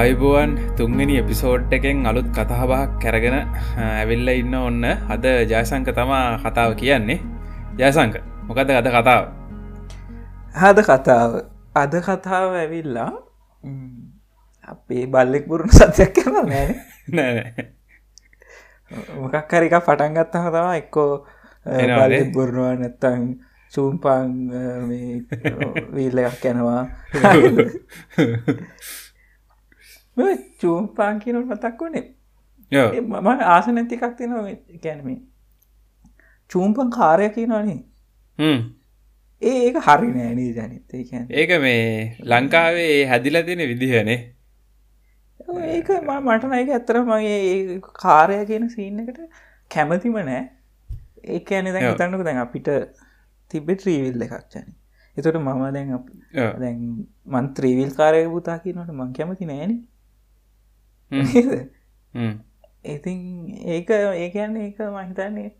ආයිබුවන් තුන්ගනි episode එකෙන් අලුත් කතාබක් කැරගෙන ඇවිල්ල ඉන්න ඔන්න අද ජයසංක තමා කතාව කියන්නේ. ජයසංක මොකද අද කතාව? හද කතාව. අද කතාව ඇවිල්ලා අපේ බල්ලෙක් පුරුණු සත්‍යයක් කරන නෑ නෑ. මොකක් හරික පටන්ගත්ත හතවා එක්කෝ. බුරුණවා නැත්තං සූම්පං වීල්ලයක් යැනවා චූම්පාන් කියනට මතක් වනේ? මම ආස නැතිකක් තින ගැනීම චූම්පන් කාරය කියනවානේ ඒක හරි නෑනී කියැන ඒක මේ ලංකාවේ හැදිල තියෙන විදිහනේ. ඒක ම මටන එක ඇත්තර මගේ කාරය කියන සීන් එකට කැමතිම නෑ. ඒක ඇන දැන් ඔව්. හිතන්නක දැන් අපිට තිබෙ ත්‍රීවිල් එකක් චන එතොට මම දැන්. දැන් මන් ත්‍රීවිල් කාරය පුතා කියනට මං කැමති නෑන. ඉතින් ඒක ඒකන්න ඒක මහිතන්නේ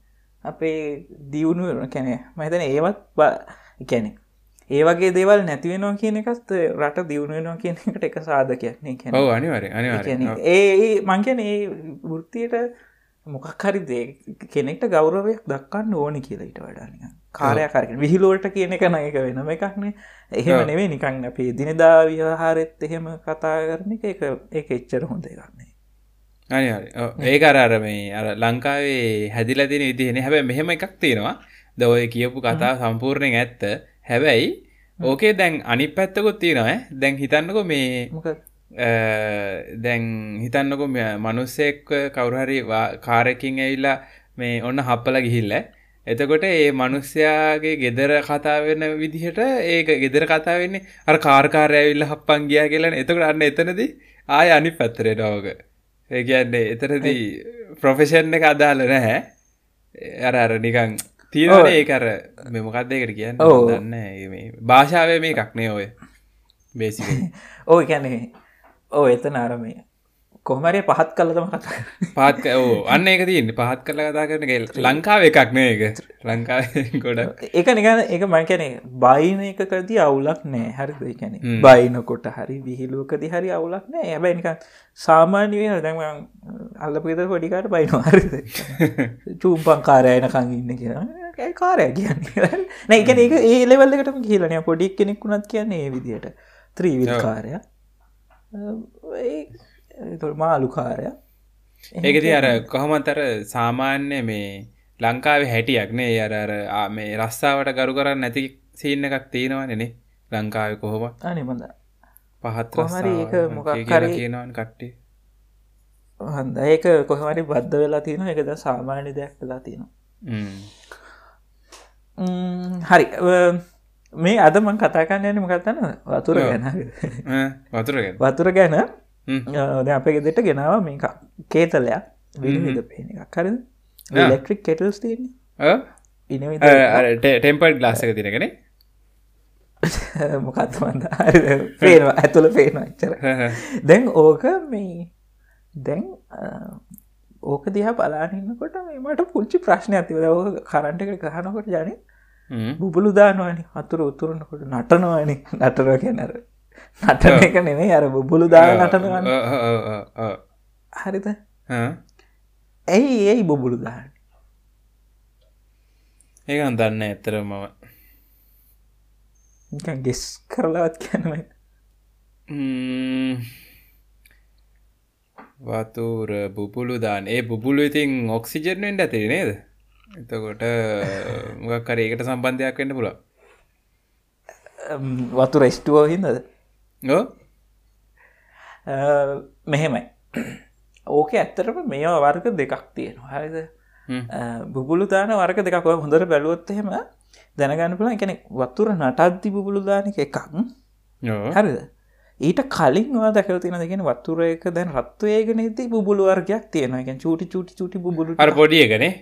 අපේ දියුණු කැනෙ මහිතන ඒවත් කැනෙ ඒ වගේ දේවල් නැතිවෙනවා කියන එකත් රට දියුණුවෙනවා කියන එකට එක ඔව අනිවර අනිවර ඒ මංකැන ඒ වෘත්තියට මොකක් හරි දේ කෙනෙක්ට ගෞරවයක් දක්කන්න ඕනි කියලා ඉට වඩානික කාරයකාරක විහිලෝට කියන එක නයක වෙනම එකක්නේ එහෙම. නෙවේ නිකං අපේ දිනදා විහාරෙත් එහෙම කතා කරන එක එක ඒක එච්චර හොඳ අනිවර ඒක අර අර මේ අර ලංකාවේ හැදිල තින විදිහෙන හැබැ මෙහෙම එකක් තියෙනවා. ද ඔය කියපු කතා සම්පූර්ණයෙන් ඇත්ත. හැබැයි ඕකේ දැන් අනි පැත්තකොත් තියෙනවා. දැන් හිතන්නකො මේ දැන් හිතන්නකො මනුස්සෙක් කවුරහරි කාරයකින් ඇවිල්ලා මේ ඔන්න හප්පල ගිහිල්ල. එතකොට ඒ මනුස්්‍යයාගේ ගෙදර කතාවෙන විදිහට ඒක ගෙදර කතාවෙන්නේ අර කාර්කාරය ඇවිල්ල හප්පන් ගියා කියලන එතකට අන්න එතනද ආය අනි පත්තරේ ඩෝග ඒ කියන්නේ එතනදී ප්‍රොෆෙෂන් එක අදාල නැහැ. අර අර නිකං තියෙන ඔව්. ඒකර මෙමකක්දයකට කියන්න? ඔව්. දන්න ඒ මේ භාෂාව මේ එකක් නේ ඔය. බේසි ඕ කැනේ ඕ එතන අරමය කොහමරය පහත් කලතම කතා පහත් ඕ අන්න එක තියන්නේ. පහත් කල කතා කරන ලංකාව එකක් නේ එක ලංකාව ගොඩ එක නිගන එක මංකැනේ බයින එකකදී අවුලක් නෑ. හරි කැන. බයිනකොට හරි විහිලුවකද හරි අවුලක් නෑ. හැබැයි නික සාමාන්‍ය වෙන දැම අල්ලපිත පොඩිකාට බයින හරි චූම්පන් කාරයන කංගන්න කියලා. කාරය කියන්නේ? නැ එක ඒ ලෙවල්ලකටම කියලනය පොඩික් කෙනෙක් වුණත් කියන්නේ ඒ විදියට. ත්‍රීවිල් ඔව්. කාරය මාලු කාරය ඒකති අර කොහොමත් අර සාමාන්‍ය මේ ලංකාවේ හැටියක් නේ. අර මේ රස්සාාවට ගරු කරන්න නැති සීන්න එකක් තියෙනවනනේ ලංකාව කොහොම අනිමඳ පහත් ඒක රස්සාව මොකක් හරි- කියනවන් කට්ටේ හඳ ඒක කොහමරි බද්ධ වෙලා තියෙන එකද සාමාන්‍ය දෙයක් වෙලා තියෙනවා. හරි මේ අදමන් කතාකන්න යන මොකත්තන වතුර. ගැන. වතුරගෙන වතුර ගැන. අපේ ගෙදෙට ගෙනාව මේක. කේතලයක්. විනිවිද පේන එකක්. ආ. ලෙක්ට්‍රික් කෙටල්ස් තියන්නේ. ඉනවිද ටෙම්පර්ඩ් ගලාස්සක තිරගෙන මොකත්මන්ද පේනවා. ඇතුළ පේනවා එච්චර. දැන් ඕක මේ දැන් ඕක දිහා බලානන්නකොට මට පුංචි ප්‍රශ්නය ඇතිවද ඕක කරන්ට එක ගහනකොට ජන බුබලු දානවානි අතුර උතුරනකොට නටනවානි. නටර කියනර නටන එක නෙමේ අර බුබලු දා නටනවන්න හරිද? ඇයි ඒයි බොබුලු දාන්න ඒක දන්න ඇත්තර මම. ගෙස් කරලාවත් කියනම වතුර බුපුලු දාන. ඒ බුපුලු ඉතින් ඔක්සිජර්නෙන්ට ඇතිරි නේද එතකොට මොකක් කර ඒකට සම්බන්ධයක් වෙන්න පුළ වතු රෙස්ටුවෝ හිදද ගෝ මෙහෙමයි. ඕක ඇත්තරම මේ වර්ග දෙකක් තියෙනවා. හරිද? බුබුලු දාන වර්ග දෙකක්. ඔය හොඳට බැලුවොත් එහෙම දැනගන්න පුළන් කෙනෙ වතුර නටද්දි බුබුලු දානක එකක්. හරිද ඊට කලින් වා දැකව තියෙන දෙගෙන වතුර එක දැන් රත්වයගෙන ති බුබුලු වර්ගයක් තියෙන එක චුටි චුටි චුටි අර පොඩියගනේ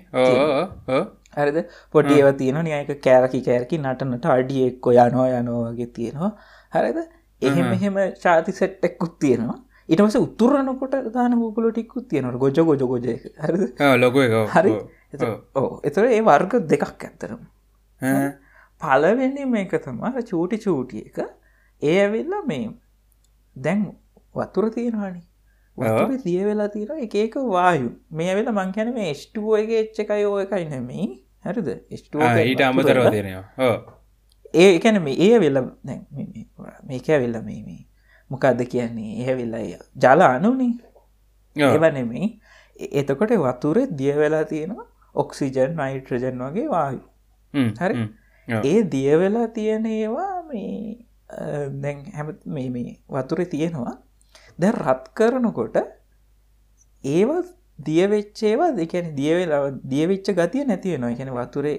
හරිද? පොඩි ඒව තියෙන නියක කෑරකි කෑරකි නටනට අඩිය එක්කො යනවා යනෝවගේ තියෙනවා. හරිද? එහෙම එහෙම ශාති සෙට්ටෙක්කුත් තියෙනවා. ඉටමස උත්තුරනකොට දාන බුපුලු ටික්කුත් තියෙනට ගොජ ගොජ ගොජ ලොකු හරි. ඕ එතර ඒ වර්ග දෙකක් ඇත්තරම පලවෙන්නේ මේක තමා චූටි චූටිය එක. ඒ ඇවිල්ලා මේ දැන් වතුර තියෙනවානි. වතුර දිය වෙලා තියෙන එක ඒක වායු. මේ වෙලා මං කැන මේ ස්ටුව එක එච්ච එකයි ඕ එකයි නෙමෙයි. හරිද? ඊට අමතරව තියෙනවා. ඒ එකැන මේ ඒ වෙල්ල මේක වෙල්ල මේ මේ. මොකක්ද කියන්නේ? ඒ වෙල්ලා ජල අනුනේ. ඒවනෙමේ එතකොට වතුරේ දිය වෙලා තියෙනවා ඔක්සිජන් නයිට්‍රජන් වගේ වායු. හරි? ඒ දිය වෙලා තියෙන ඒවා මේ දැන් හැම මේ මේ වතුර තියෙනවා. දැ රත් කරනකොට ඒව දියවෙච්චේවා දෙකැන දියවෙලා දියවෙච්ච ගතිය නැතිව නවා එකැන වතුරේ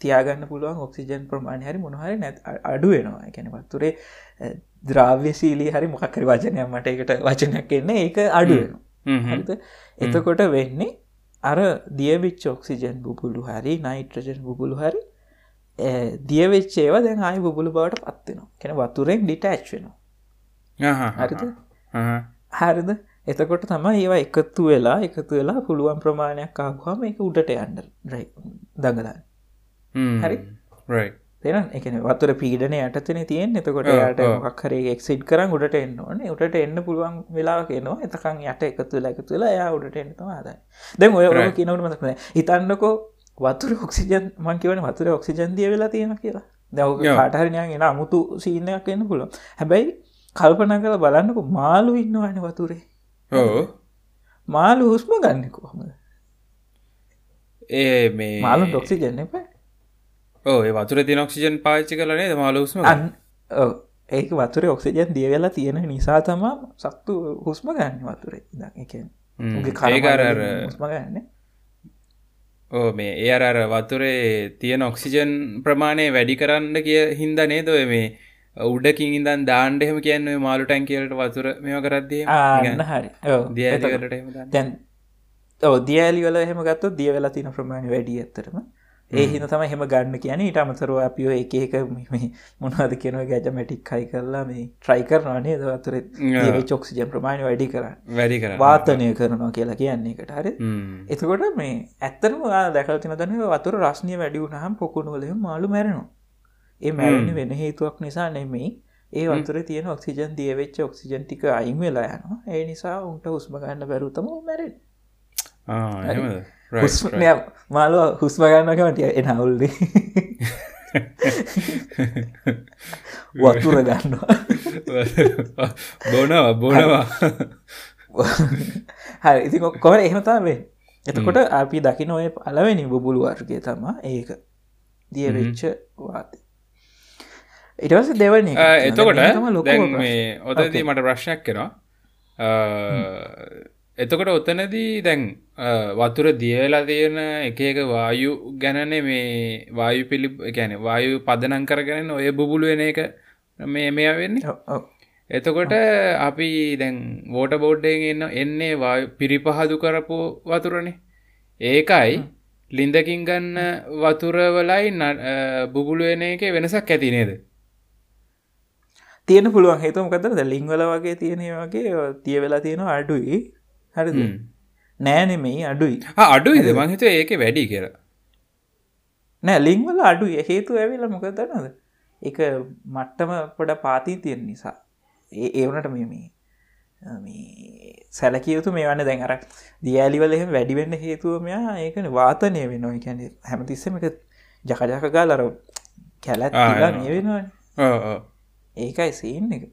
තියාගන්න පුළුවන් ඔක්සිජන් ප්‍රමාණය හරි මොනහරි නැ අඩුවෙනවා එකැන වතුරේ ද්‍රාව්‍යශීලී හරි මොකක්කරි වචනයක් මට එකට වචනයක් එන්න. ඒක අඩුවෙන හරිත එතකොට වෙන්නේ අර දියවිච් ඔක්සිජන් බුබුලු හරි නයිට්‍රජන් බුබුලු හරි දියවෙච්චේවා දැන් ආය බුබුලු බවට පත්වෙනවා කෙන වතුරෙන් ඩිටෑච් වෙනවා. හරිද? හරිද? එතකොට තම ඒවා එකතු වෙලා එකතු වෙලා පුළුවන් ප්‍රමාණයක් ආපුහම එක උඩට යන්න රයි දඟලන්න. හරි? තෙන එකන වතුර පීඩන යටතන තියෙන් එතකොට යට මොක්හර එක්සිට් කරන් උඩට එන්න ඕන. උට එන්න පුළුවන් වෙලා කියනවා එතකන් යට එකතු වෙලා එකතු වෙලා යා උඩට එන්නතම ආදයි දැන් ඔය කියනවට මතකන හිතන්නකෝ වතුර ඔක්සිජන් මං කියවන වතුර ඔක්සිජන් දිය වෙලා තියෙන කියලා. දැව කාටහරණයක් එෙන අමුතු සීනයක් එන්න පුළුව හැබැයි කල්පන කළ බලන්නකු මාලු ඉන්නවාන වතුරේ. ඕ මාලු හුස්ම ගන්න කොහොමද? ඒ මේ මාලු ඩොක්සිජන්න එප. ඕ වතුර ති ඔක්සිජන් පාච්චි කලනේ මාලුස්ම ඒක වතුර ඔක්සිජන් දිය වෙලා තියෙන නිසා තමා සක්තු හුස්ම ගන්න වතුරේ. එකෙන් කාරර හුස්ම ගන්නේ ඕ මේ ඒ අර වතුරේ තියෙන ඔක්සිජන් ප්‍රමාණය වැඩි කරන්න කිය හින්ද නේදොය මේ උඩකින් ඉදන් දාන්ඩ එහෙම කියන්න මාලු ටැන් කියලට වතුර මෙම කරද්දිය හරි. දියලට දැන් ඔව දියලිවල එහෙම ගත්තු දිය වෙලා තින ප්‍රමාණය වැඩි ඇත්තරම ඒ හින තම හෙම ගන්න කියන ඊට අමතරව අපිෝ එක එක මොනවද කියනව ගැජ මැටික් කයි කරලා මේ ට්‍රයි කරනවානේ දවතුර චොක්සිජන් ප්‍රමාණය වැඩි කර. වැඩි කර. වාතනය කරනවා කියලා කියන්නේ එකට හරි? එතකොට මේ ඇත්තරම දැකල් තින දන වතුර රශ්නය වැඩි වුණහම් පොකුණුවල මාලු මැරෙනවා. ඒ මැරණ වෙන හේතුවක් නිසා නෙමෙයි. ඒ වතුර තියෙන ඔක්සිජන් දියවෙච්ච ඔක්සිජන් ටික අයින් වෙලා යනවා. ඒ නිසා උන්ට හුස්ම ගන්න බැරුතම මැරෙන් මාලුව හුස්ම ගන්නකමටිය එන අවුල්ලි. වතුර ගන්නවා. බොනවා බොනවා. හරි ඉති කොර එහෙමතාවේ එතකොට අපි දකි නොය පලවෙනි බුබුලු වර්ගය තමා ඒක. දිය වෙච්ච වාතය. ඉටවස දෙවන එතකොට ඔතදී මට ප්‍රශ්නයක් කෙනවා එතකොට ඔතනදී දැන් වතුර දියවෙලා තියෙන එක එක වායු ගැනනේ මේ වායු පිළි ගැන වායු පදනං කරගෙන ඔය බුබුලු වෙන එක මේ මෙය වෙන්නේ. එතකොට අපි දැන් වෝට බෝඩ්ඩයෙන් එන්න එන්නේ පිරිපහදු කරපු වතුරනේ. ඒකයි ලින්දකින් ගන්න වතුරවලයි බුබුලු වෙන එක වෙනසක් ඇති නේද? තියෙන පුළුවන්. හේතුමකතර ද ලිංවල වගේ තියෙන වගේ තිය වෙලා තියෙන අඩුයි. හරිද නෑනෙමෙයි අඩුයි. අඩුයිද? මංහිත ඒක වැඩි කියර නෑ ලිංවල අඩු හේතු ඇවිල මොකදනද එක මට්ටම පොඩ පාතිී තියෙන නිසා. ඒ ඒවනට මෙමේ සැලකියයුතු මේ වන්න අර දියලිවල එහෙම වැඩිවෙන්න හේතුව මෙයා ඒකන වාතනය වෙනවා. එකැන හැමතිස්සම එක ජකජකගා ලර කැලත් මේ වෙනවා ඒකයි සීන් එක.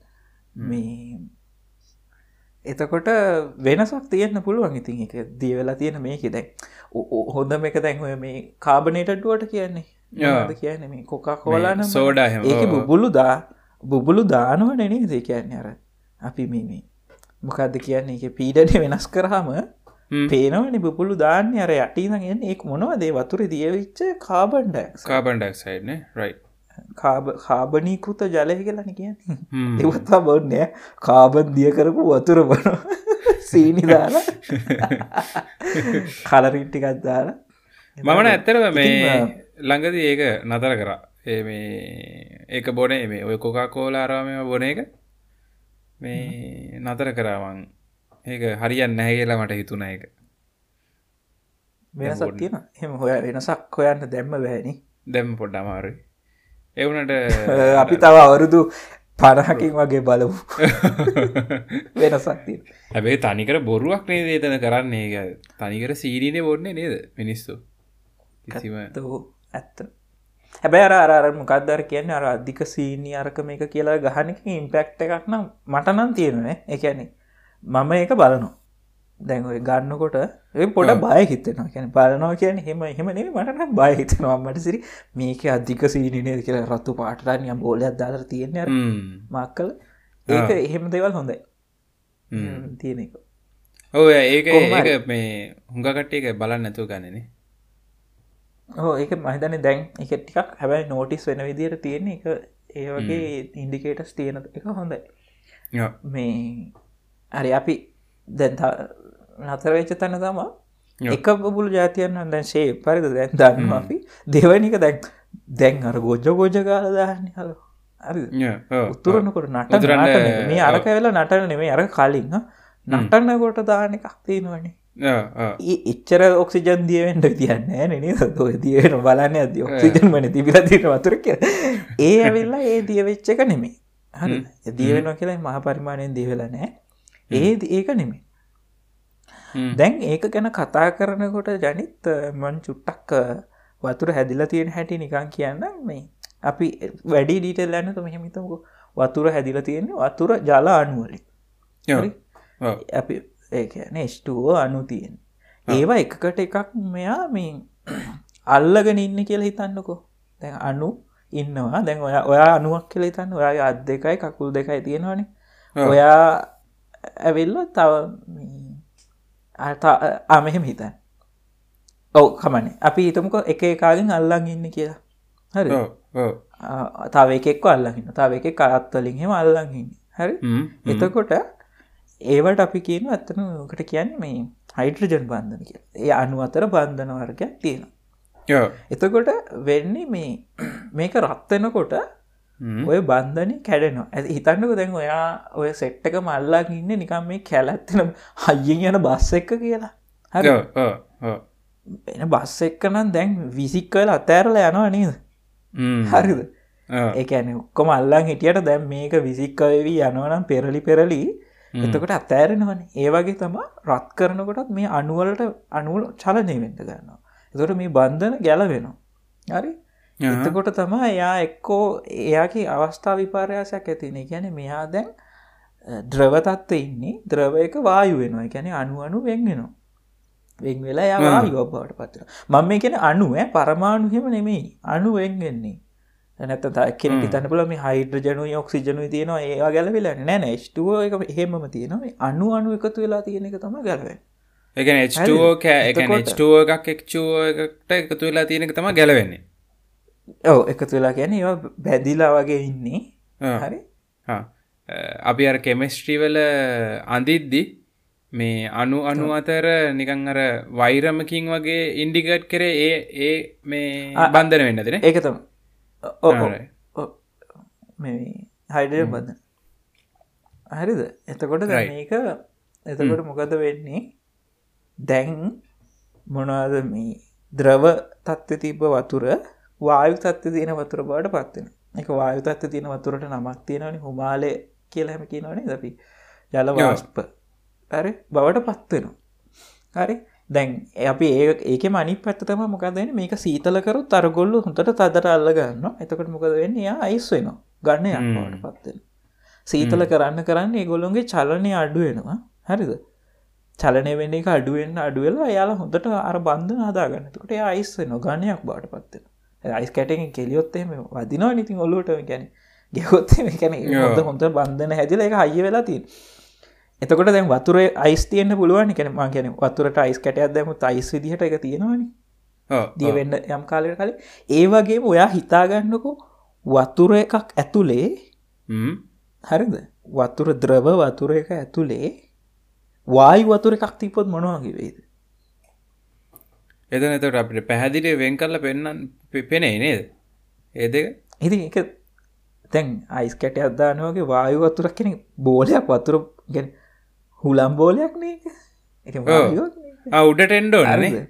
මේ එතකොට වෙනසක් තියෙන්න්න පුළුවන්. ඉතින් එක දියවෙලා තියෙන මේක. දැන් හොඳ මේක දැන්ව මේ කාබනේටඩුවට කියන්නේ. කියන මේ කොකා කෝලාන සෝඩා ඒක බුබුලු දා බුබුලු දානුව නෙනේ දේ කියන්න අර අපි මේ මොකක්ද කියන්නේ? එක පීඩනය වෙනස් කරහම පේනවනි බුපුලු දාන්න අර යටීනගෙන් ඒ මොනවදේ? වතුර දියවිච්ච කාබන්ඩක් කාබන්ඩක්සයිඩ්න රයි කාබනීකෘත ජලය කියලන කියන්න. එවත්තා බොන්නෑ කාබන් දිය කරපු වතුර බන සීනි දාලා. කලරිට්ටිකත් දාලා. මමන ඇත්තරව මේ ළඟද ඒක නතර කරා. ඒ මේ ඒක බොනේ මේ ඔය කොකා කෝලාරාමය බොන එක. මේ නතර කරාවන් ඒක හරියන් නැහැ කියලා මට හිතුන එක වෙනසක් තියෙන එම හොය වෙනසක් හොයන්න දැම්ම බෑනි. දැම් පොඩ්ඩමාරු එවනට අපි තව අවුරුදු පරහකින් වගේ බලපු වෙනසක් තියෙන හැබේ තනිකර බොරුවක් නේ දේතන කරන්නේ? තනිකර සීරීනය බොන්නේ නේද මිනිස්සු? ඇත්ත හැබැ අර අර මොකක්දර කියන්න? අර අධික සීනි අරක මේක කියලා ගහනක ඉම්පෙක්් එකක් නම් මටනම් තියෙනනේ එකැනෙ මම ඒක බලනවා දැන් ඔය ගන්නකොට පොඩ බය හිතෙනවා. කියන බලනවා කියන හෙම එහෙම නෙ මටන බය හිතනවා. මට සිරි මේක අධික සීනනේද කියලා රත්තු පාටරන්ය බෝලයක් දාර තියෙන මක්කල. ඒක එහෙම දෙවල් හොඳයි. තියෙන එක. ඔය ඒක ඒක මේ හුඟකට එක බලන්න නැතුව ගන්නනේ ඕ ඒක මහිතන දැන් එක ටිකක් හැබැයි නෝටිස් වෙන විදියට තියෙන එක ඒ වගේ ඉන්ඩිකේටස් තියෙන එක හොඳයි. මේ අරි අපි දැන් නතරවෙච්ච තැන තමා එක බබුල් ජාතියන්න දැන් ශේ පරිද දැන් දන්න අපි. දෙවනික දැන් දැන් අර ගෝජ ගෝජ කාල දාන්න. හල. උත්තුරනකොට නට මේ අරක වෙලා නටන නෙමේ අර කලින් නටන්නකොට දාන එකක් තියෙනවනේ. එච්චර ඔක්සිජන් දියවෙන්ට තියන්න නේ දියවෙන බලන්න අද ඔක්සිජන් වන තිබිල තින වතුර කිය ඒ ඇවිල්ලා ඒ දියවෙච්ච එක නෙමේ හරි දියවෙන කියලා මහ පරිමාණයෙන් දිවෙල නෑ ඒ ඒක නෙමේ දැන් ඒක ගැන කතා කරනකොට ජනිත් මන් චුට්ටක් වතුර හැදිලා තියෙන හැටි නිකං කියන්න මේ අපි වැඩි ඩීටල් ඇන්න තම හිමිතමක වතුර හැදිලා තියෙන්නේ වතුර ජල අනුවලින් අපි ඒ ස්ටුවෝ අනු තියෙන්. ඒවා එකකට එකක් මෙයා මේ අල්ලගෙන ඉන්න කියලා හිතන්නකෝ. දැන් අනු ඉන්නවා. දැන් ඔය ඔයා අනුවක් කියල හිතන්න. ඔයා අත් දෙකයි කකුල් දෙකයි තියෙනවානේ. ඔයා ඇවෙල්ල තව ආමහෙම හිතන් ඔව කමනේ අපි හිතමක එක එකාගෙන් අල්ලං ඉන්න කියලා. හරි. තාව එකෙක්ව අල්ලහින්න තාව එක කරත්වලින් හෙම අල්ලංඉන්න හරි. එතකොට ඒවට අපි කියන ඇත්තනකට කියන්න මේ හයිඩ්‍රජන් බන්ධන කිය ඒ අනු අතර බන්ධන වර්ගයක් තියෙනවා. එතකොට වෙන්නේ මේ මේක රත්වෙනකොට ඔය බන්ධනය කැඩෙනවා. ඇ හිතන්නක දැන් ඔයා ඔය සෙට්ටක මල්ලා ඉන්න නිකම් මේ කැලැත්තන හයියෙන් යන බස්ස එක්ක කියලා. හරි. එන බස්ස එක්කනම් දැන් විසික්කල අතෑරල යනවා නීද? හරිද? ඒඇන ඔක්කොම අල්ලං හිටියට දැන් මේක විසික්කවවී යනවනම් පෙරලි පෙරලි එතකොට අතෑරෙනවන. ඒවගේ තම රත් කරනකොටත් මේ අනුවලට අනුවල චලනය වෙන්න ගන්නවා. එතොට මේ බන්ධන ගැලවෙනවා. හරි එතකොට තම එයා එක්කෝ එයාගේ අවස්ථා විපාරයාසයක් ඇතින ගැන මෙයා දැන් ද්‍රවතත්ව ඉන්නේ. ද්‍රවයක වායු වෙනවා. ගැන අනු අනු වෙන්ගෙනවා වෙන් වෙලා යා යෝබවට පත්තර මම මේ කියෙන අනුව පරමාණුහෙම නෙමෙයි. අනු වෙන්ගෙන්නේ නැත කෙන තන පුල මේ හයිඩ්‍රජනු ඔක්සිජනු තියෙනවා. ඒවා ගැලවෙල නෑන ෂ්ටුව එක හෙම තියෙනවා. අනු අනු එකතු වෙලා තියෙන එක තම ගැලවෙන් එක H2 කෑ එක H2 එකක් එක්ෂුව එකට එකතු වෙලා තියෙනක තම ගැලවෙන්නේ ඔව එකතු වෙලා ගැන ඒවා බැදිලා වගේ ඉන්නේ. හරි? අපි අර කෙමස්ට්‍රීවල අඳිද්දි මේ අනු අනු අතර නිකං අර වෛරමකින් වගේ ඉන්ඩිකට් කරේ ඒ ඒ මේ බන්ධන වෙන්න දෙන ඒකතම මේ හයිඩය බඳ හරිද? එතකොට මේක එතකොට මොකද වෙන්නේ? දැන් මොනවාද මේ ද්‍රව තත්ත්ව තිබ වතුර වායු තත්ව තියෙන වතුර බවට පත්වෙන එක වායු තත්ව තියෙන වතුරට නමක් තියෙනවනි හුමාලය කියලහැම කියනවනේ දපි ජලවාස්ප ඇරි බවට පත්වෙනවා හරි? දැන් අපි ඒ ඒක මනි පැත්තම මොකදන මේක සීතලකරු තරගොල්ලු හොඳට තදර අල්ල ගන්න එතකට මොකද වෙන්න? යා අයිස් වෙනවා. ගන්න යන්නට පත්වෙන සීතල කරන්න කරන්න ඒගොල්ලොන්ගේ චලනය අඩුවෙනවා හරිද? චලනය වෙන්න එක අඩුවෙන් අඩුවෙලා යාලා හොඳට අර බන්ධ හදාගන්නතකට අයිස් වෙන ගණයක් බාට පත්වෙන අයිස් කැටෙන් කෙලියොත්තේම වදිනවා නිතින් ඔල්ලුවට ගැන ගෙහොත්තේ කැන හොඳ හොඳ බන්ධන හැදිල එක හය වෙලා තින් එතකොට දැන් වතුර අයිස් තියන්න පුළුවන් කැන මා කියන වතුරට අයිස් කැටයක් දැම අයිස් විදිහට එක තියෙනවානි දියවෙන්න යම් කාලය කලින්. ඒවගේම ඔයා හිතාගන්නකෝ වතුර එකක් ඇතුලේ හරිද? වතුර ද්‍රව වතුර එක ඇතුලේ වායි වතුර එකක් තිපොත් මොනවාගේ වේද එතන එතට අපිට පැහැදිලි වෙන් කරල පෙන්න්න පෙනේ නේද? ඒ දෙක? ඉති එක තැන් අයිස් කැට අදදානවගේ වායු වතුරක් කෙනෙ බෝලයක් වතුර ගැන හුලම් බෝලයක් නේ උඩට එන්ඩෝ නේ?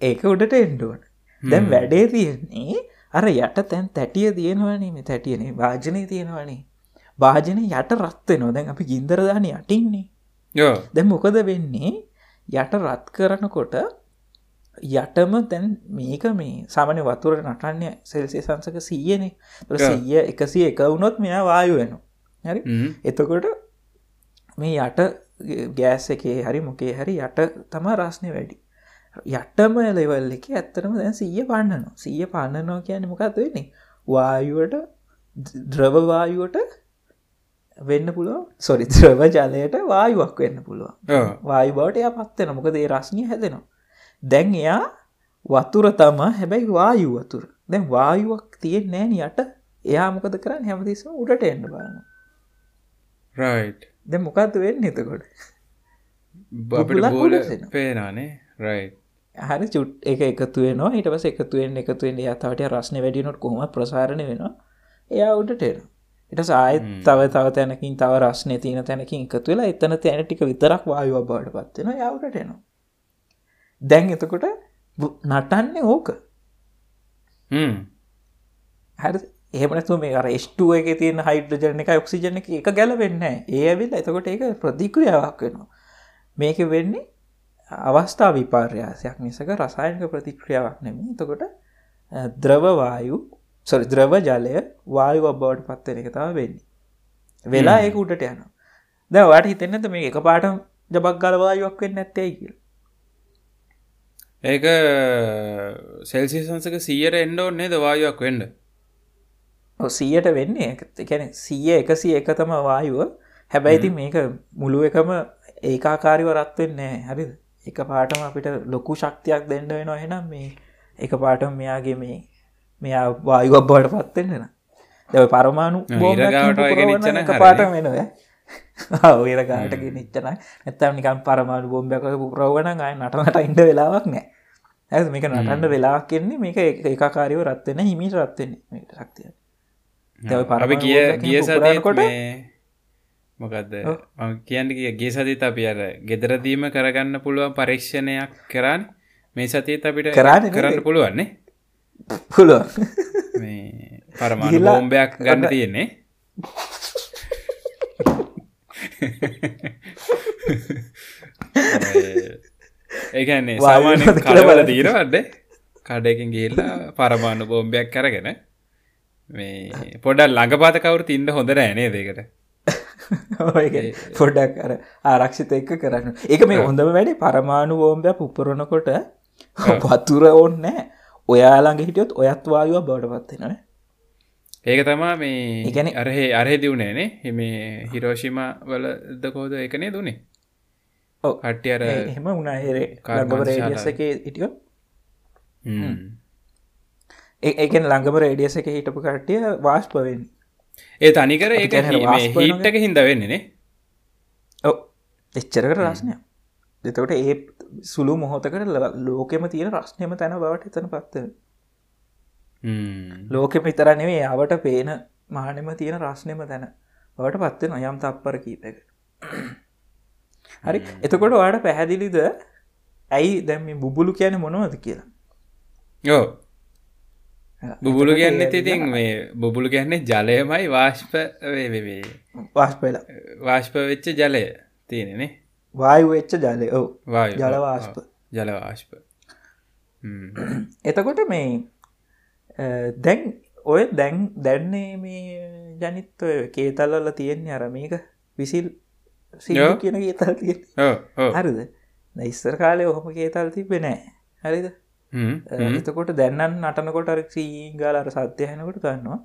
ඒක උඩට එන්ඩුවන දැන් වැඩේ තියෙන්නේ අර යට තැන් තැටිය තියෙනවනේ තැටියනේ වාජනය තියෙනවනේ භාජනය යට රත්වේ නොදැන් අපි ගින්දරදාන යටින්නේ යෝ දැ මොකද වෙන්නේ? යට රත් කරනකොට යටම තැන් මේක මේ සාමන වතුර නටන්නේ සෙල්සේ සංසක සීයනේ. සීය එකසිය එක වුණොත් මෙයා වායු වෙන හරි? එතකොට මේ යට ගෑස් එකේ හරි මොකේ හරි යට තම රස්නය වැඩි. යටම ලෙවල් එක ඇත්තරම දැන් සීය පන්නනවා. සීය පන්නනවා කියන මොකක්ද වෙන්නේ? වායුවට ද්‍රවවායුවට වෙන්න පුළුව සොරි ද්‍රව ජලයට වායුවක් වෙන්න පුළුවන්. වායු බවට එය පත්වෙන මොකද ඒ රශ්නය හැදෙනවා දැන් එයා වතුර තමා හැබැයි වායු වතුර. දැන් වායුවක් තියෙන් නෑන යට. එයා මොකද කරන්න? හැමතිසම උඩට එන්න බලන්න රයි් දැ මොකක්ද වෙන්න එතකොට? පේනානේ රයි් හරි චුට් එක එකතු වෙනවා. හිට පස එකතුවෙන් එකතුවෙන් යතාවට රශ්න වැඩිනොට කොහම ප්‍රසාරණ වෙනවා. එයා උඩටෙන එට සායත් තව තව තැනකින් තව රශ්නය තියන තැනකින් එකතු වෙලා එතන තැන ටික විතරක් වායුව බවට පත්වෙන යවුටට එනවා දැන් එතකොට නටන්නේ ඕක. හැ එහමනතු මේ රේෂ්ටුව එක තියෙන හයිඩ්‍රජන එක ඔක්සිජන එක එක ගැලවෙන්න ඒ ඇවිල් එතකොට ඒක ප්‍රතික්‍රියාවක් වෙනවා. මේක වෙන්නේ අවස්ථා විපාර්යාසයක් මිසක රසායනක ප්‍රතික්‍රියාවක් නෙම එතකොට ද්‍රවවායු සොරි ද්‍රව ජලය වායු අබ්බවට පත්වෙන එක තම වෙන්නේ. වෙලා ඒක උඩට යන ද වාට හිතෙන්නද මේ එක පාටම් ජබක් ගලවායුවක් වෙන්න ඇත්තේ කියල ඒක සෙල්සිසන්සක සීයට එන්ඩ ඔන්නේ දවායුවක් වෙන්ඩ සීයට වෙන්නේ? එකැන සීය එකසි එක තම වායුව හැබැයිති මේක මුළුව එකම ඒකාකාරිව රත්වෙන්නේ හරිද? එක පාටම අපිට ලොකු ශක්තියක් දෙන්න වෙනවා. එහෙනම් මේ එක පාටම මෙයාගේ මේ මෙයා වායුවක් බවට පත්වෙන්න්න දැව පරමාණු නිචන පාට වෙනව ඔයර ගාටක නිච්චන ඇත්තම් නිකම් පරමාණු බොම්බක පුරවන ගයි නටනට ඉන්ඩ වෙලාවක් නෑ. ඇ මේක නටන්ඩ වෙලාක් කෙන්නේ මේක එකකාරයව රත්වෙන හිමිට රත්වෙන්නේ ශක්තිය දැව පරම කිය ගිය සදකොට මොකක්ද කියන්න කිය ගේ සතිත අපි අර ගෙදරදීම කරගන්න පුළුවන් පරීක්ෂණයක් කරන්න මේ සතිත් අපිට කරන්න කරන්න පුළුවන්නේ. පුළුව මේ පරමාණු බෝම්බයක් ගන්න තියෙන්නේ ඒකන්නේ සාමාන්‍ය කලවල දීරවඩ කඩයකින් ගිල්ලා පරමාණු බෝම්බයක් කරගෙන මේ පොඩල් ළඟපාත කවුරු තින්න හොඳ නෑනේ දෙකට පොඩක් අර ආරක්ෂිත එක්ක කරන්න. එක මේ හොඳම වැඩි. පරමාණු බෝම්බයක් උපරනකොට පත්තුර ඕන්නෑ ඔයාළඟ හිටියොත් ඔයත් වායුව බවට පත්වෙනන ඒක තමා මේ ඉගැන අරහේ අරහෙ දියුණේනේ එම හිරෝෂිම වල දකෝද එකනේ දුනේ ඕ කට්ටිය අර එහෙම උනාහෙරේ කාර්ගවරේසක ඉටියෝ ඒකෙන් ළඟම රේඩියස එක හිටපු කට්ටිය වාස් පවෙන් ඒ තනිකර ඒ හිට්ටක හින්ද වෙන්නේනේ ඔ එච්චරකට රස්නය දෙතකොට ඒ සුළු මොහොතකට ලෝකෙම තියෙන රශ්නයම තැන බවට එතන පත්ත ලෝකෙම විතර නෙවේ අවට පේන මානෙම තියෙන රශ්නයම තැන. බවට පත්වෙන අයම් තප්පර කීපක හරි. එතකොට වාට පැහැදිලිද? ඇයි දැම බුබුලු කියන මොනවද කියලා? යෝ බුබුලු කියන්න තිතින් මේ බුබුලු කියන්නේ ජලයමයි වාශ්ප වේ වාශ්පල වාශ්ප වෙච්ච ජලය තියෙනෙනේ වායු වෙච්ච ජලය. ඔව. ජලවාශ්ප ජලවාශ්ප එතකොට මේ දැන් ඔය දැන් දැන්නේ මේ ජනිත් ඔය කේතල්වල තියෙන්නේ අර මේක විසිල් කියන කේතල් තිය හරිද? ඉස්සර කාලය ඔහොම කේතල් තිබෙ නෑ. හරිද? එතකොට දැන්නන් නටනකොට අර සීගාල අර සත්‍යය හැනකොට ගන්නවා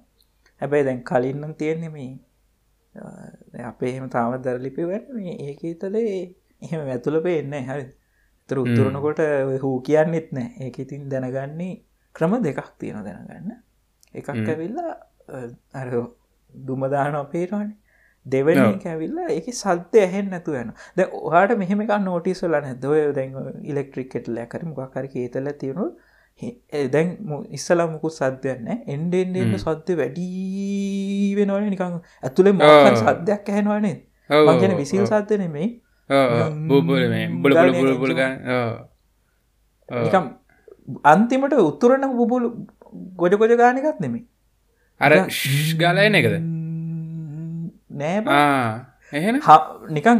හැබැයි දැන් කලින්නම් තියෙන්නේ මේ අපේ එහෙම තාමත් දරලිපි මේ ඒ තලේ එහෙම ඇතුළ පේන්න හරි තර උත්තුරනකොට හූ කියන්නෙත් නෑ. ඒක ඉතින් දැනගන්නේ ක්‍රම දෙකක් තියෙන දැනගන්න. එකක් ඇවිල්ලා දුමදාන අපේරවානේ දෙවන ඇවිල්ලා ඒක සද්‍ය ඇහෙන් නැතු වෙන ද ඔහට මෙහෙම එක නෝටිස්වල නැදව දැන් ඉලෙක්ට්‍රික්කෙට ලැකර මොකක්කර ඒතල තියෙනු දැන් ඉස්සලා මුකු සද්‍යයන්න එන්ඩෙන්ඩෙන්ට සද්‍ය වැඩී වෙනවන. නිකං ඇතුළේ මොක සද්‍යයක් ඇහෙනවානේ මගෙන විසිල් සද්‍ය නෙමෙයි. බුබල බුල පුල පුල නිකම් අන්තිමට උත්තුරන බුබුලු ගොඩ ගොඩ ගානකත් නෙමේ අර ගලයන එකද? නෑ නිකන්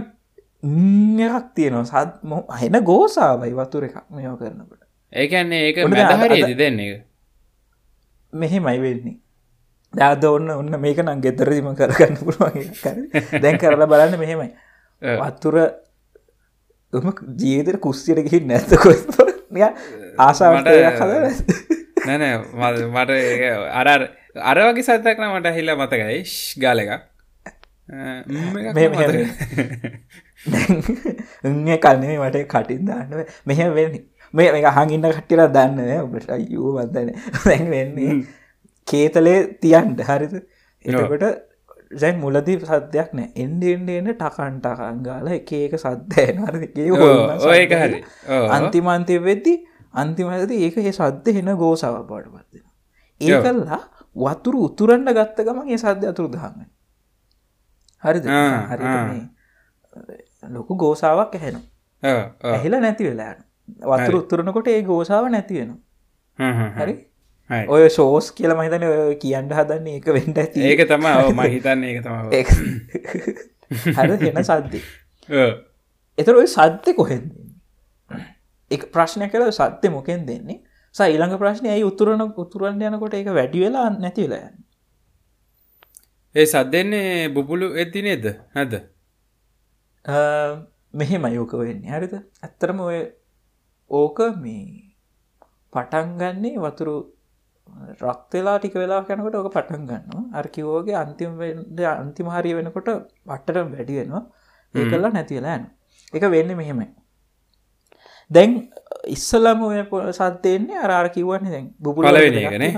එකක් තියෙනවා. සත් හෙන ගෝසාවයි වතුර එකක් මෙෝ කරනකට. ඒකන්නේ ඒක මැදහරියද දෙන්නේ එක මෙහෙමයි වෙන්නේ. දාද ඔන්න ඔන්න මේක නම් ගෙතරදිම කරගන්න පුළුවන් දැන් කරලා බලන්න මෙහෙමයි. වත්තුර ජීවිතර කුස්සියට ගිහි නැත කො ආසාාවට නැනෑ මට මට ඒක අර අර වගේ සතක්න මට හිල්ල මතකයි. ශ් ගාල. උන්නේ කන්නේ මට කටින් දාන්න මෙහෙම වෙන්නේ. මේ මේ හඟින්න කට්ටිලා දන්න ඔබට අයූ වදන දැන් වෙන්නේ කේතලේ තියන්ට හරිද? එතකොට දැන් මුලදී සද්‍යයක් නෑ. එන්ඩ එන්ඩ එන්න ටකන්ටකන් ගාල එක ඒක ඒක හරි. අන්තිමන්තය වෙද්දි අන්තිමද ඒක ඒ සද්ද හෙන ගෝසාව පාට පත්වෙන ඒකල්ලා වතුරු උතුරන්ට ගත්ත ගමන් ඒ සද්‍ය අතුරු දහන්න හරිද? හරි. ලොකු ගෝසාවක් ඇහෙන. ඇහිල නැති වෙලාන වතුර උත්තුරනකොට ඒ ගෝසාව නැතිවෙන හරි. ඔය ශෝස් කියල මහිතන කියන්න හදන්නේ ඒක වෙන්ට ඇති. ඒක තම ම හිතන්න ඒක තම හර හෙන සද්දි. එතර ඔය සද්‍ය කොහෙද එක ප්‍රශ්නය කළ සත්‍ය මොකෙන් දෙන්නේ ස ඊළඟ ප්‍රශ්නය ඇයි උතුරන උතුරන්ට යනකොට ඒක වැඩි වෙලා නැති වෙලා යන්න. ඒ සද්දෙන්නේ බුපුලු ඇති නේද? නැද අ, මෙහෙම යෝක වෙන්නේ. හරිද? ඇත්තරම ඔය ඕක මේ පටන්ගන්නේ වතුරු රක්තලා ටික වෙලා කැනකොට ඕක පටන් ගන්නවා. අර්කිවෝගේ අන්තිම අන්තිම හරි වෙනකොට පට්ටට වැඩි වෙනවා. ඒ කල්ලා නැතිවෙලාන්න එක වෙන්න මෙහෙමයි. දැන් ඉස්සලම සද්දෙන්නේ අරාර කිවන්නේ දැන් බුබුල පළවෙනි එකනේ?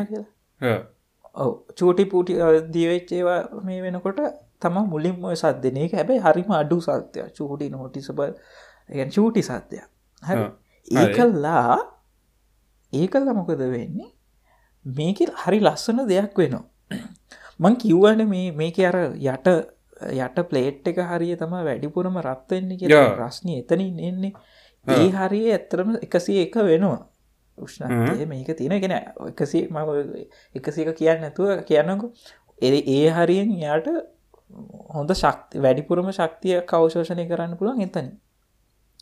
ඔව්. චූටි පූටි දියවෙච්චේවා මේ වෙනකොට තම මුලින් ඔය සද්දන එක හැබැයි හරිම අඩු සත්‍යය චූටි නෝටිසබ චූටි සත්‍යයක් හ. ඒකල්ලා ඒකල්ල මොකද වෙන්නේ මේක හරි ලස්සන දෙයක් වෙනවා. මං කිව්වන මේ මේක අර යට යට පලේට් එක හරිය තම වැඩිපුරම රත්වෙන්නේ කිය Yeah. ප්‍රශ්නය එතනින් එන්නේ. ඒ හරිය ඇත්තරම එකසිය එක වෙනවා උෂ්ණය මේක තියෙන ගෙන එකසිය ම එකසික කියන්න නැතුව කියන්නකු එ ඒ හරියෙන් යාට හොඳ ශක්ති වැඩිපුරම ශක්තිය කවශෝෂණය කරන්න පුළුවන් එතන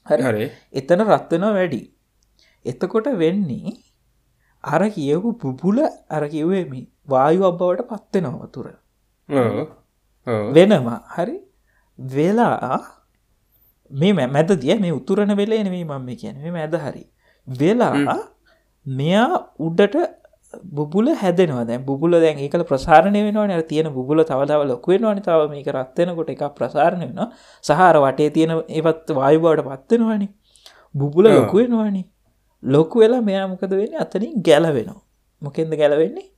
හරි. හරි. එතන රත්වෙනවා වැඩි. එතකොට වෙන්නේ අර කියවපු පුපුල අර කිව්වේම වායු අබ්බවට පත්වෙනවා තුර ඔව්. ඔව්. වෙනවා. හරි. වෙලා මේ මැ- මැද දිය මේ උතුරන වෙලේ නෙමේ මම කියන මේ මැද හරි. වෙලා මෙයා උඩට බුබුල හැදෙනවා. දැන් බුබුල දැන් ඒකල ප්‍රසාරණය වෙනවා නර තියෙන බුබුල තවදාව ලොකුවෙනවානි තව මේක රත්වෙනකොට එක ප්‍රසාරණය වෙනවා. සහර වටේ තියෙන ඒවත් වායුබවට පත්වෙනවානි බුබුල. ලොකුවෙනවානි ලොකු වෙලා මෙයා මොකද වෙන්නේ? අතනින් ගැලවෙනවා. මොකෙන්ද ගැලවෙන්නේ?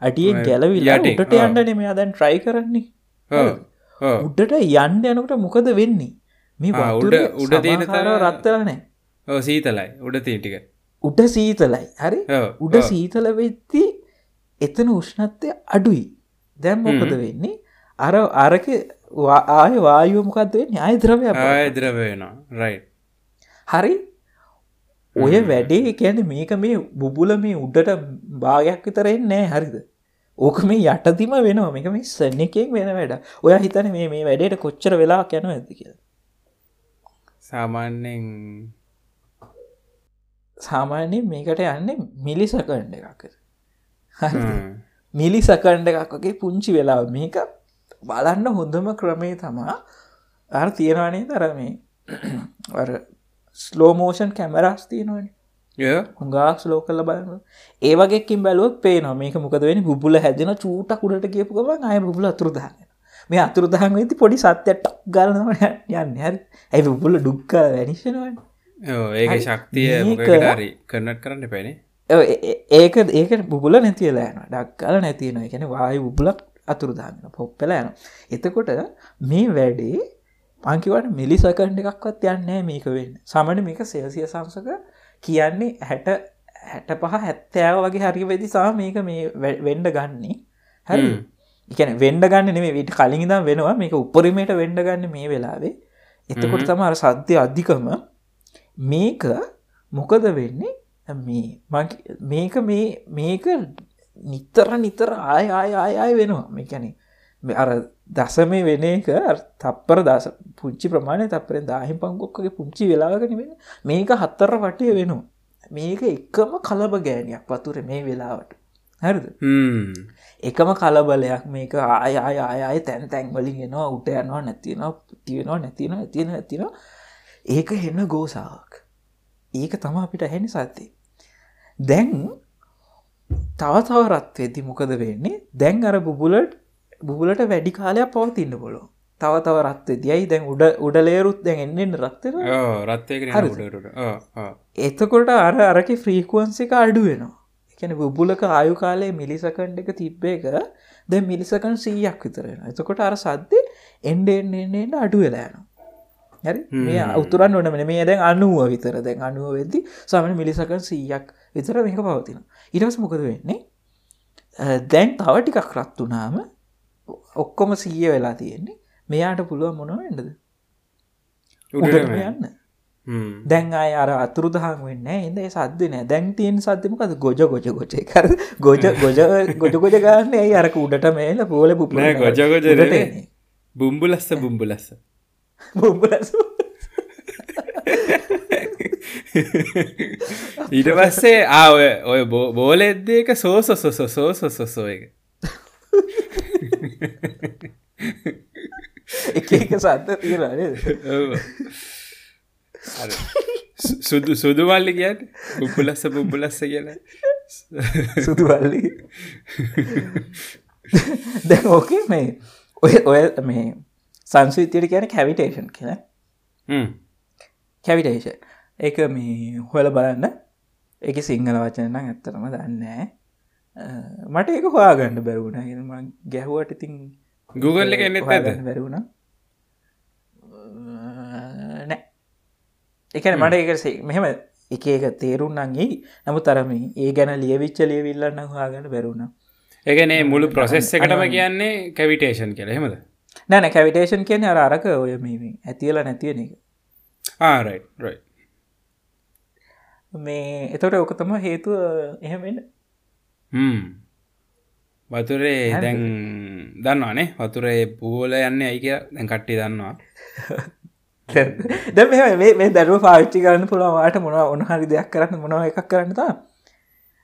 අටියෙන් ගැලවිලා ආ. යන්නන මෙයා දැන් ට්‍රයි කරන්නේ. උඩට යන්න යනකට මොකද වෙන්නේ? මේ උඩ- උඩ තියෙන තැන- රත්තරනෑ සීතලයි. උඩ තියෙන ටික. උඩ සීතලයි. හරි. උඩ. සීතල වෙද්දි එතන උෂ්ණත්වය අඩුයි. දැම් මොකද වෙන්නේ? අර අරක ආය වායුව මොකක්ද වෙන්නේ? ආය ද්‍රවය ආය ද්‍රව වෙනවා. රයි හරි ඔය වැඩේ කැන මේක මේ බුබුල මේ උඩට භාගයක් විතරෙන් නෑ හරිද? ඕක මේ යටතිම වෙනවා. මේක මේ සන්න එකෙන් වෙන වැඩ. ඔය හිතන මේ මේ වැඩට කොච්චර වෙලා කැන ඇති කියලා. සාමාන්‍යෙන් සාමාන්‍ය මේකට යන්නේ මිලි සකන්ඩ එකක්. හරි. මිලි සකන්ඩ එකක් වගේ පුංචි වෙලා මේක බලන්න හොඳම ක්‍රමේ තමා. අර තියෙනවානේ තර මේ ස්ලෝමෝෂන් කැමරස් තියෙනවනි. හුඟක් ස්ලෝ කල බලන්න ඒවගේකින් බැලුවක් පේනවා. මේක මොකද වෙන බුබුල හැදෙන චූට කුඩට කියපු ගමන් අය බුල අතුරදාන්න මේ අතුරදහන් වෙති පොඩි සත්‍යයට ගලනව යන්න. හැරි. ඇයි බුබුල ඩුක්ක වැනිශනවන්න ඔව්, ඒක. ශක්තිය හරි කන්නට් කරන්න පැනේ ඒක ඒක බුබුල නැතිවලෑන ඩක්කල නැතින එකැන වායු බුබුලක් අතුරදාන්න පොප්පල යන එතකොට මේ වැඩේ පංකිවට මිලි සකන්ඩ එකක්වත් යන්නෑ මේක වෙන්න. සමන මේක සෙල්සිය සංසක කියන්නේ හැට හැට පහ හැත්තෑව වගේ හරි වෙදි සා මේක මේ වෙන්ඩ ගන්නේ. හරි. එකන වෙන්ඩ ගන්න නෙේ විට කලින් දම් වෙනවා මේක උපරිමයට වෙන්ඩ ගන්න මේ වෙලාවේ. එතකොට තම අර සද්ධ්‍ය අධිකම. මේක මොකද වෙන්නේ? මේ මේක මේ මේක නිතර නිතර ආය ආය ආය ආය වෙනවා. මේකැනෙ අර දසමේ වෙන එක තප්පර දස පුංචි ප්‍රමාණය තපරෙන් දාහිම් පංගොක්කගේ පුංචි වෙලාගන වෙන මේක හත්තර වටය වෙනවා. මේක එකම කලබ ගෑනයක් වතුර මේ වෙලාවට. හරිද? එකම කලබලයක් මේක ආය ආය ආය තැන් තැන්වලින් එනවා උට යනවා නැතිනවා තියෙනවා නැතින තියෙන ඇතින ඒක හෙන්න ගෝසාවක්. ඒක තම අපිට හැනි සත්තේ දැන් තව තව රත්වෙදි මොකද වෙන්නේ? දැන් අර බුබුලට බුබුලට වැඩි කාලයක් පවතින්න පොලො තව තව රත්වේ දියයි දැන් උඩ උඩලේරුත් දැන් එන්නෙන් රත්තර රත්තය එතකොට අර අරක ෆ්‍රීකුවන්සික අඩු වෙනවා. එකන බුබුලක ආයු කාලේ මිලිසකන්ඩ එක තිබ්බේක දැ මිලිසකන් සීයක් විතරෙන එතකොට අර සද්දේ එන්ඩ එන්නන්න අඩු වෙලානවා හරි? මේ අවතුරන් ඕන මෙන මේ දැන් අනුව විතර දැන් අනුව වෙද්දි සමන මිලිසකන් සීයක් විතර මේක පවතින ඉරස් මොකද වෙන්නේ? දැන් තව ටිකක් රත් වනාම ඔක්කොම සීය වෙලා තියෙන්නේ. මෙයාට පුළුව මොනවෙන්නද යන්න. දැන් අය අර අතුරු දහන් වෙන්න එද සද්ද නෑ දැන් තියෙන් සද්‍යමකද ගොජ ගොජ ගොචේ කර ගොජ ගොජ ගොජ ගොජ ගන්න ඇයි? අරක උඩට මේල පෝල පුප ගොජ ගොජ බුම්බුලස්ස බුම්බුලස්ස. බුම්බලස ඊට පස්සේ ආ ඔය බෝල එද්දේක සෝස සොස සෝස සොසෝ එක එක එක සත්ත තියෙන සුදු සුදුවල්ලි කියට පුපුලස්ස පුපුලස්ස කියල. සුදුවල්ලි දැ ඕකේ මේ ඔය ඔය මේ සංස්විතියට කියන කැවිටේෂන් කියන කැවිටේෂන් එක මේ හොල බලන්න. එක සිංහල වචනනම් ඇත්තරම දන්නෑ මට එක හොයාගන්න බැරුණ ම ගැහුවට ඉතින් Google එක එන්නෙත් නැද්ද? බැරුණ නෑ. එකන මට එක මෙහෙම එක එක තේරුන්නන්ගේ නමු තරම ඒ ගැන ලියවිච්ච ලියවිල්ලන්න හොයාගන්න බැරුණ ඒගනේ මුළු ප්‍රොසෙස් එකටම කියන්නේ කැවිටේෂන් කියල. හෙමද නැන කැවිටේෂන් කියන අර අරක ඔය මේ ඇතිල නැතියෙන එක. ආරයි රයි මේ එතොට ඕක තම හේතුව එහෙමෙන් වතුරේ දැන් දන්නවානේ වතුරේ පූල යන්න ඇයි කිය දැන් කට්ටි දන්නවා. දැ මේ දැරුව පාවිච්චි කරන්න පුළුවවාට මොන ඔනහරි දෙයක් කරන්න මොනව එකක් කරන්නතා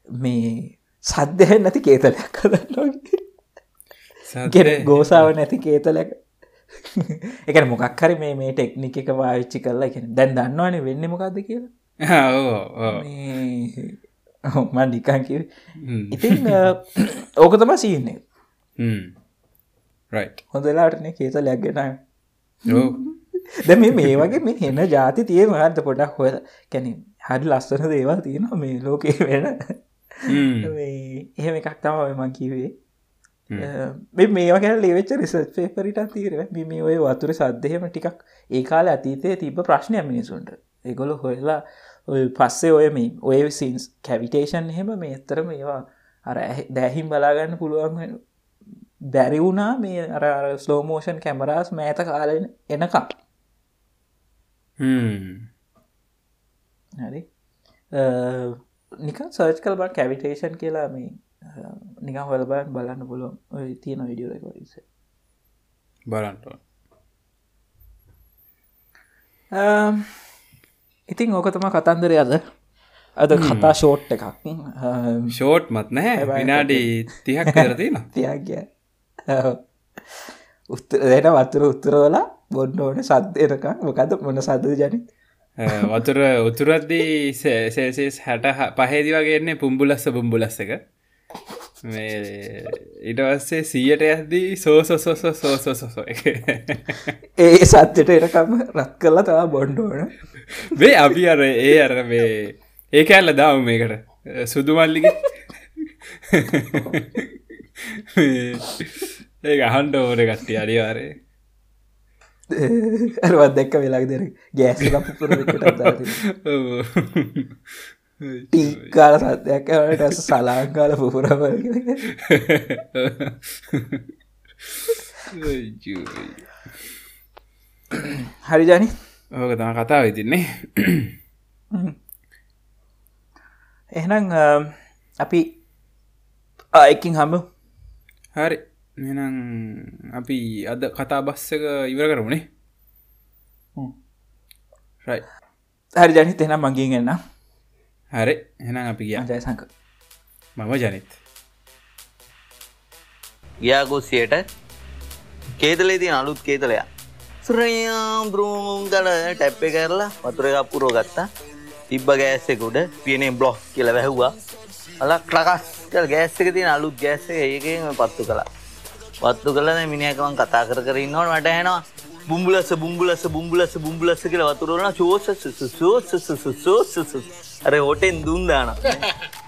මේ සද්ධය නැති කේතලයක් කරන්න ගෝසාාව නැති කේතලක එක මොකක් හරි මේ මේ ටෙක්නික එක පාවිච්චි කරලා එක දැන් දන්නවානේ වෙන්න මොකක්ද කියලා මන් නිකන් කිව ඉතින් ඕක තම සීන්නේ හොඳලාටන කේත ලැක්ගෙන දැ මේ වගේ මේ හෙන ජාති තිය මහන්ත පොඩක් හොය කැන හරි ලස්සන දේවල් තියෙන මේ ලෝකේ වෙන. එහෙම එකක් තම මං කිවේ මේවා ගැන ලෙවෙච්ච රිසර්් පේපරිට තීර මේ ඔය වතුර සද්ධයම ටිකක් ඒ කාල අතීතය තිබ ප්‍රශ්නය මිනිසුන්ට එගොල හොයලා පස්සේ ඔය මේ ඔය සින්ස් කැවිටේෂන් එහෙම මේ එතරම ඒවා අර දැහිම් බලාගන්න පුළුවන් බැරි වුණා මේ අර ස්ලෝමෝෂන් කැමරාස් මෑත කාලෙන් එනකම්. හරි. නිකන් සර්ච් කල් බට කැවිටේෂන් කියලා මේ නිකම් හොලබන් බලන්න ඔය තියෙන විඩියෝ රෙකෝඩිස බලන්ට ඉතින් ඕක තම කතන්දර අද අද කතා ෂෝට් එකක්. ෂෝට් මත් නැහැ. විනාඩි තිහක් කරතින තියක්ග උත්තර දෙන වතුර උත්තරවල බොන්න ඕන සද්දයනක මොකද මොන සද ජන? වතුර උතුරද්දී සේසේස් හැට පහේදි වගේන්නේ පුම්බුලස්ස පුම්බුලස්ස මේ ඉටවස්සේ සීයට ඇද්දී සෝසොසොස සෝසොසො එක ඒ සත්්‍යයට එනකම රත් කරලා තවා බොන්්ඩෝන වේ අපි අර ඒ අර මේ ඒක ඇල්ල දාව මේකට? සුදුමල්ලිග ඒ අහන්ඩ ඕන කට්ටිය අනිවාරය ඇරවත් දැක්ක වෙලාක් දෙර ගෑස පුර ටිංකාල සත්‍යයක් ට සලාංකාල පුපුරව හරි ජනි. ඕක තම කතාව ඉතින්නේ එහෙනම් අපි ආයකින් හම හරි. මෙනම් අපි අද කතා බස්සක ඉවර කරමුණේ හරි ජනිත එනම් මගින් එන්න හරි එනම් අපි ගිය. ජයසංක මම ජනිත්. ගියාගොස්සියට කේතලේ තිය අලුත් කේතලයා සුරයාම් බ්‍රෝම් කල ටැප්පේ කරලා වතුර එකක් පුරෝ ගත්තා. තිබ්බ ගෑස්සෙකුඩ පියනේ බ්ලොක් කියල වැැහ්වා. අල ක්ලකස් කල් ගෑස්සක තියෙන අලුත් ගෑස්ස ඒකම පත්තු කලා පත්තු කලන මිනිියකවන් කතා කර කර ඉන්නවට මට හැනවා බුම්බුලස බුම්බුලස බුම්බුලස බුම්බුලස කියල වතුරන චෝස සෝස අර හොටෙන් දුන්දාන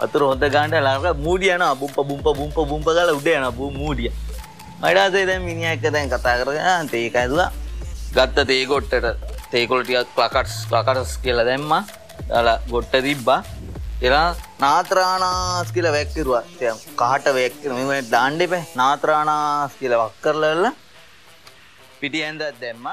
වතුර හොඳ ගාන්ට ලාක මූඩියන බුම්ප බුම්ප බුම්ප බුම්ප කල උඩයන බූ මූඩිය. මඩාසේ දැ මිනිියක් දැන් කතා කරග තේකඇතුවා ගත්ත තේගොට්ටට තේකොල්ටියක් ලකටස් ලකටස් කියල දැම්ම. දල ගොට්ට තිබ්බා. එලා නාත්‍රානාස් කියල වැැක්කිරුව. කාට වැැක්කිර මෙම දාණ්ඩෙපේ නාත්‍රානාස් කියල වක් කරලල්ල පිටි ඇන්ද දැම්ම.